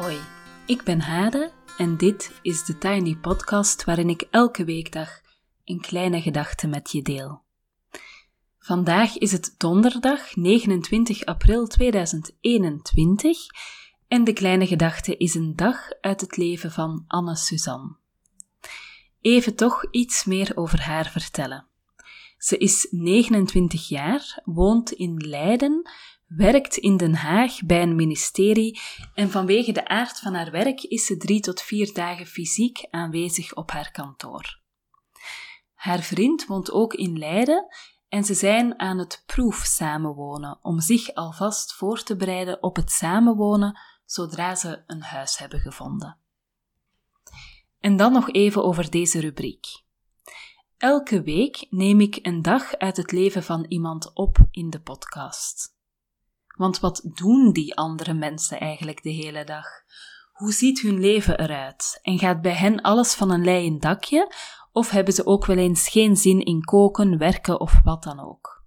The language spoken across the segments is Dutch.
Hoi, ik ben Hade en dit is de Tiny Podcast waarin ik elke weekdag een kleine gedachte met je deel. Vandaag is het donderdag 29 april 2021 en de kleine gedachte is een dag uit het leven van Anne Suzanne. Even toch iets meer over haar vertellen. Ze is 29 jaar, woont in Leiden, werkt in Den Haag bij een ministerie en vanwege de aard van haar werk is ze drie tot vier dagen fysiek aanwezig op haar kantoor. Haar vriend woont ook in Leiden en ze zijn aan het proef samenwonen om zich alvast voor te bereiden op het samenwonen zodra ze een huis hebben gevonden. En dan nog even over deze rubriek. Elke week neem ik een dag uit het leven van iemand op in de podcast. Want wat doen die andere mensen eigenlijk de hele dag? Hoe ziet hun leven eruit? En gaat bij hen alles van een leien dakje? Of hebben ze ook wel eens geen zin in koken, werken of wat dan ook?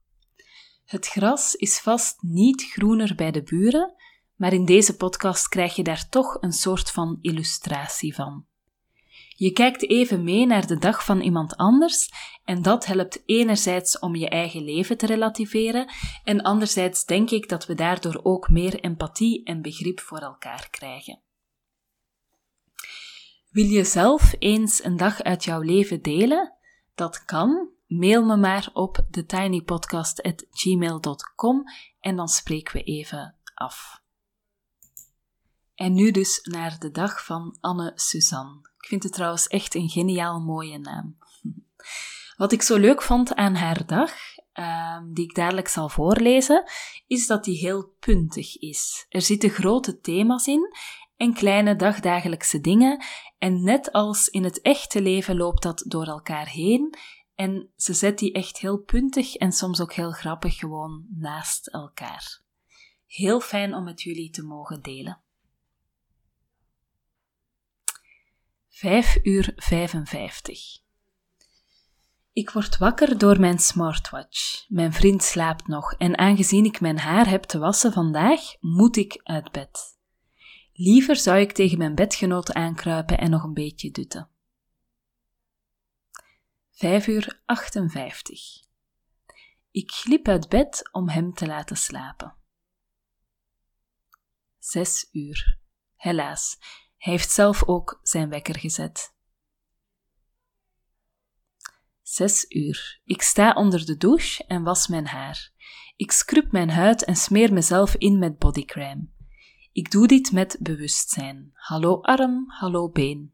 Het gras is vast niet groener bij de buren, maar in deze podcast krijg je daar toch een soort van illustratie van. Je kijkt even mee naar de dag van iemand anders en dat helpt enerzijds om je eigen leven te relativeren en anderzijds denk ik dat we daardoor ook meer empathie en begrip voor elkaar krijgen. Wil je zelf eens een dag uit jouw leven delen? Dat kan. Mail me maar op thetinypodcast.gmail.com en dan spreken we even af. En nu dus naar de dag van Anne Suzanne. Ik vind het trouwens echt een geniaal mooie naam. Wat ik zo leuk vond aan haar dag, ehm, die ik dadelijk zal voorlezen, is dat die heel puntig is. Er zitten grote thema's in en kleine dagdagelijkse dingen, en net als in het echte leven loopt dat door elkaar heen, en ze zet die echt heel puntig en soms ook heel grappig gewoon naast elkaar. Heel fijn om met jullie te mogen delen. 5 uur 55. Ik word wakker door mijn smartwatch. Mijn vriend slaapt nog en aangezien ik mijn haar heb te wassen vandaag, moet ik uit bed. Liever zou ik tegen mijn bedgenoot aankruipen en nog een beetje dutten. 5 uur 58. Ik glip uit bed om hem te laten slapen. 6 uur. Helaas, hij heeft zelf ook zijn wekker gezet. Zes uur. Ik sta onder de douche en was mijn haar. Ik scrub mijn huid en smeer mezelf in met bodycrème. Ik doe dit met bewustzijn. Hallo arm, hallo been.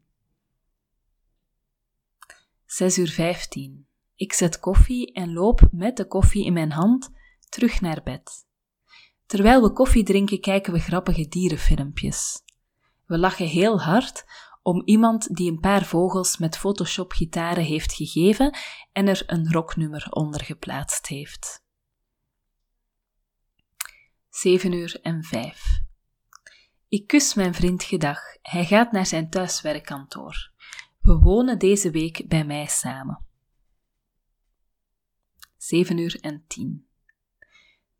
6 uur 15. Ik zet koffie en loop met de koffie in mijn hand terug naar bed. Terwijl we koffie drinken, kijken we grappige dierenfilmpjes. We lachen heel hard om iemand die een paar vogels met Photoshop gitaren heeft gegeven en er een rocknummer onder geplaatst heeft. 7 uur en 5. Ik kus mijn vriend gedag. Hij gaat naar zijn thuiswerkkantoor. We wonen deze week bij mij samen. 7 uur en 10.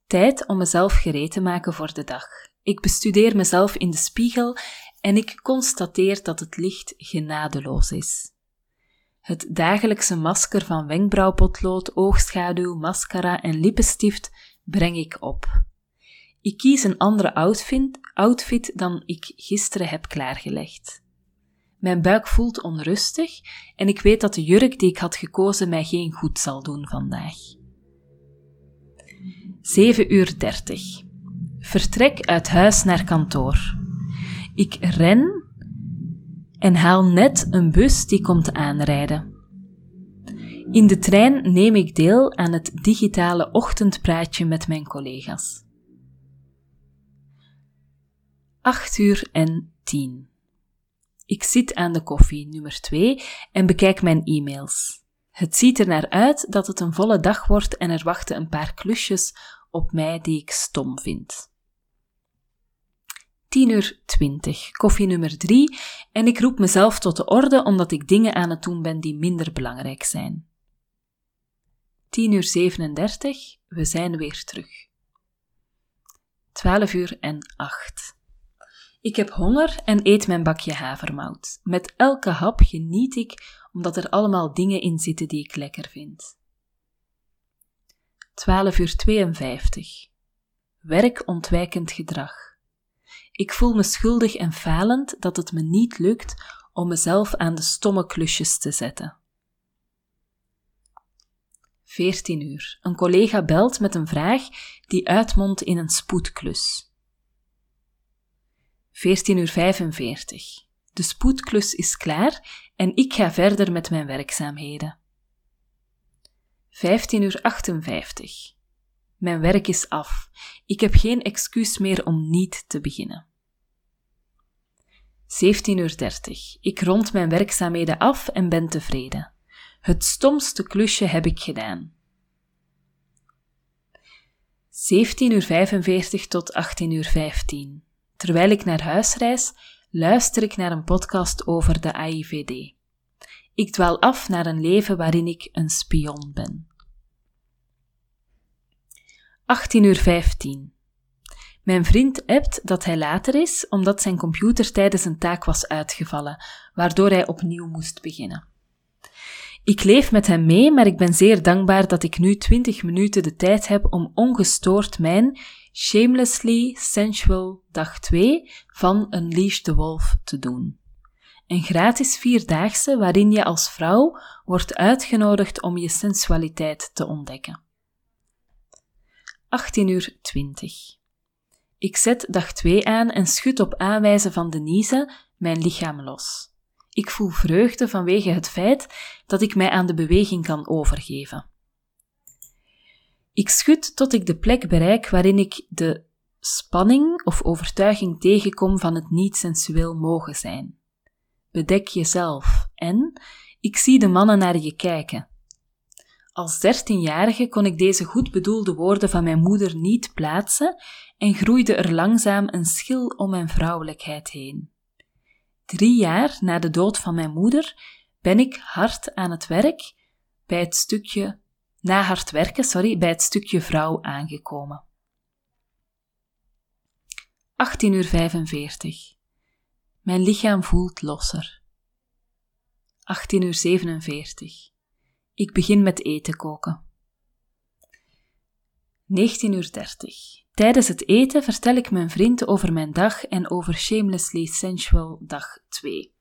Tijd om mezelf gereed te maken voor de dag. Ik bestudeer mezelf in de spiegel en ik constateer dat het licht genadeloos is. Het dagelijkse masker van wenkbrauwpotlood, oogschaduw, mascara en lippenstift breng ik op. Ik kies een andere outfit, outfit dan ik gisteren heb klaargelegd. Mijn buik voelt onrustig en ik weet dat de jurk die ik had gekozen mij geen goed zal doen vandaag. 7 uur 30. Vertrek uit huis naar kantoor. Ik ren en haal net een bus die komt aanrijden. In de trein neem ik deel aan het digitale ochtendpraatje met mijn collega's. 8 uur en 10. Ik zit aan de koffie nummer 2 en bekijk mijn e-mails. Het ziet er naar uit dat het een volle dag wordt en er wachten een paar klusjes op mij die ik stom vind. 10 uur 20, koffie nummer 3 en ik roep mezelf tot de orde omdat ik dingen aan het doen ben die minder belangrijk zijn. 10 uur 37, we zijn weer terug. 12 uur en 8. Ik heb honger en eet mijn bakje havermout. Met elke hap geniet ik, omdat er allemaal dingen in zitten die ik lekker vind. 12 uur 52. Werkontwijkend gedrag. Ik voel me schuldig en falend dat het me niet lukt om mezelf aan de stomme klusjes te zetten. 14 uur. Een collega belt met een vraag die uitmondt in een spoedklus. 14 uur 45. De spoedklus is klaar en ik ga verder met mijn werkzaamheden. 15 uur 58. Mijn werk is af. Ik heb geen excuus meer om niet te beginnen. 17 uur 30. Ik rond mijn werkzaamheden af en ben tevreden. Het stomste klusje heb ik gedaan. 17 uur 45 tot 18 uur 15. Terwijl ik naar huis reis, luister ik naar een podcast over de AIVD. Ik dwaal af naar een leven waarin ik een spion ben. 18 uur 15. Mijn vriend appt dat hij later is omdat zijn computer tijdens een taak was uitgevallen, waardoor hij opnieuw moest beginnen. Ik leef met hem mee, maar ik ben zeer dankbaar dat ik nu 20 minuten de tijd heb om ongestoord mijn Shamelessly Sensual dag 2 van Unleash the Wolf te doen. Een gratis vierdaagse waarin je als vrouw wordt uitgenodigd om je sensualiteit te ontdekken. 18 uur 20. Ik zet dag 2 aan en schud op aanwijzen van Denise mijn lichaam los. Ik voel vreugde vanwege het feit dat ik mij aan de beweging kan overgeven. Ik schud tot ik de plek bereik waarin ik de spanning of overtuiging tegenkom van het niet sensueel mogen zijn. Bedek jezelf en ik zie de mannen naar je kijken. Als dertienjarige kon ik deze goed bedoelde woorden van mijn moeder niet plaatsen en groeide er langzaam een schil om mijn vrouwelijkheid heen. Drie jaar na de dood van mijn moeder ben ik hard aan het werk bij het stukje, na hard werken, sorry, bij het stukje vrouw aangekomen. 18 uur 45. Mijn lichaam voelt losser. 18 uur 47. Ik begin met eten koken. 19 uur 30. Tijdens het eten vertel ik mijn vriend over mijn dag en over Shamelessly Sensual dag 2.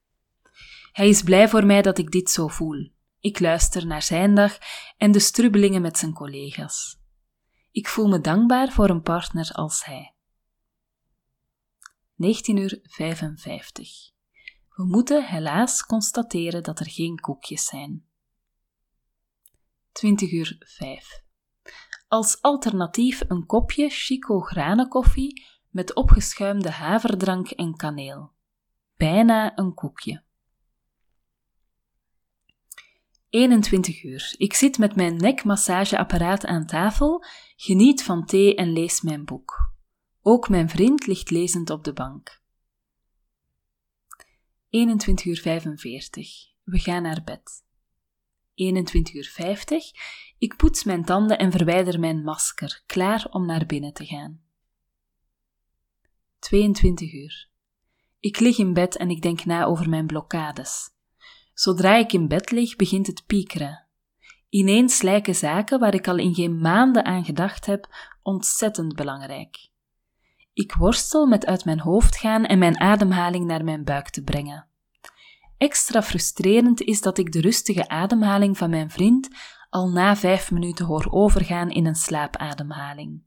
Hij is blij voor mij dat ik dit zo voel. Ik luister naar zijn dag en de strubbelingen met zijn collega's. Ik voel me dankbaar voor een partner als hij. 19 uur 55. We moeten helaas constateren dat er geen koekjes zijn. 20 uur 5. Als alternatief een kopje Chico granenkoffie met opgeschuimde haverdrank en kaneel. Bijna een koekje. 21 uur. Ik zit met mijn nekmassageapparaat aan tafel, geniet van thee en lees mijn boek. Ook mijn vriend ligt lezend op de bank. 21 uur 45. We gaan naar bed. 21 uur 50. Ik poets mijn tanden en verwijder mijn masker, klaar om naar binnen te gaan. 22 uur. Ik lig in bed en ik denk na over mijn blokkades. Zodra ik in bed lig, begint het piekeren. Ineens lijken zaken waar ik al in geen maanden aan gedacht heb, ontzettend belangrijk. Ik worstel met uit mijn hoofd gaan en mijn ademhaling naar mijn buik te brengen. Extra frustrerend is dat ik de rustige ademhaling van mijn vriend al na vijf minuten hoor overgaan in een slaapademhaling.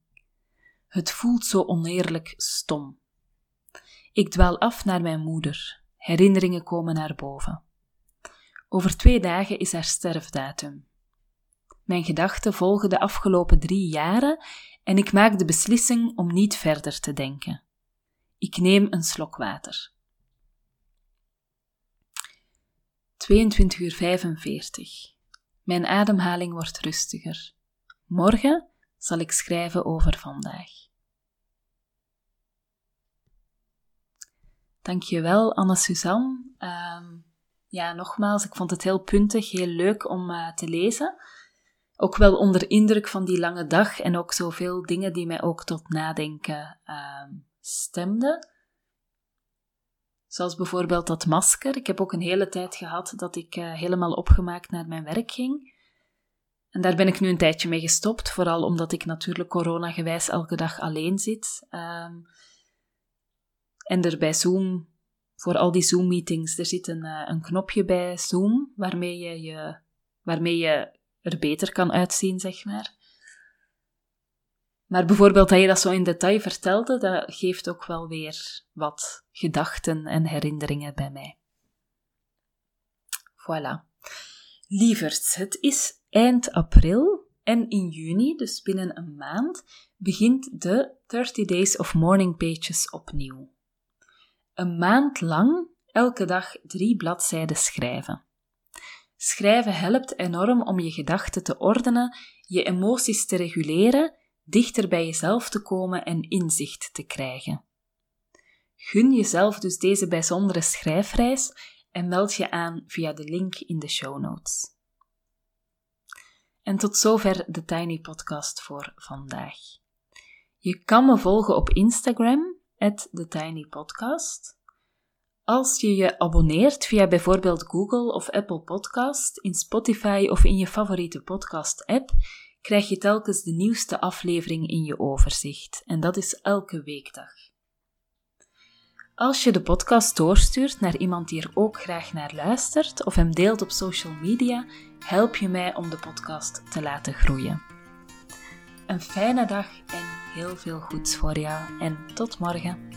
Het voelt zo oneerlijk stom. Ik dwaal af naar mijn moeder. Herinneringen komen naar boven. Over twee dagen is haar sterfdatum. Mijn gedachten volgen de afgelopen drie jaren en ik maak de beslissing om niet verder te denken. Ik neem een slok water. 22 uur 45. Mijn ademhaling wordt rustiger. Morgen zal ik schrijven over vandaag. Dankjewel, Anne-Suzanne. Uh, ja, nogmaals, ik vond het heel puntig, heel leuk om uh, te lezen. Ook wel onder indruk van die lange dag en ook zoveel dingen die mij ook tot nadenken uh, stemden. Zoals bijvoorbeeld dat masker. Ik heb ook een hele tijd gehad dat ik uh, helemaal opgemaakt naar mijn werk ging. En daar ben ik nu een tijdje mee gestopt, vooral omdat ik natuurlijk coronagewijs elke dag alleen zit. Um, en er bij Zoom, voor al die Zoom-meetings, er zit een, uh, een knopje bij Zoom waarmee je, je, waarmee je er beter kan uitzien, zeg maar. Maar bijvoorbeeld dat je dat zo in detail vertelde, dat geeft ook wel weer wat gedachten en herinneringen bij mij. Voilà. Lieverds, het is eind april en in juni, dus binnen een maand, begint de 30 Days of Morning Pages opnieuw. Een maand lang elke dag drie bladzijden schrijven. Schrijven helpt enorm om je gedachten te ordenen, je emoties te reguleren dichter bij jezelf te komen en inzicht te krijgen. Gun jezelf dus deze bijzondere schrijfreis en meld je aan via de link in de show notes. En tot zover de Tiny Podcast voor vandaag. Je kan me volgen op Instagram, TheTinyPodcast. Als je je abonneert via bijvoorbeeld Google of Apple Podcast, in Spotify of in je favoriete podcast-app, krijg je telkens de nieuwste aflevering in je overzicht. En dat is elke weekdag. Als je de podcast doorstuurt naar iemand die er ook graag naar luistert of hem deelt op social media, help je mij om de podcast te laten groeien. Een fijne dag en heel veel goeds voor jou en tot morgen.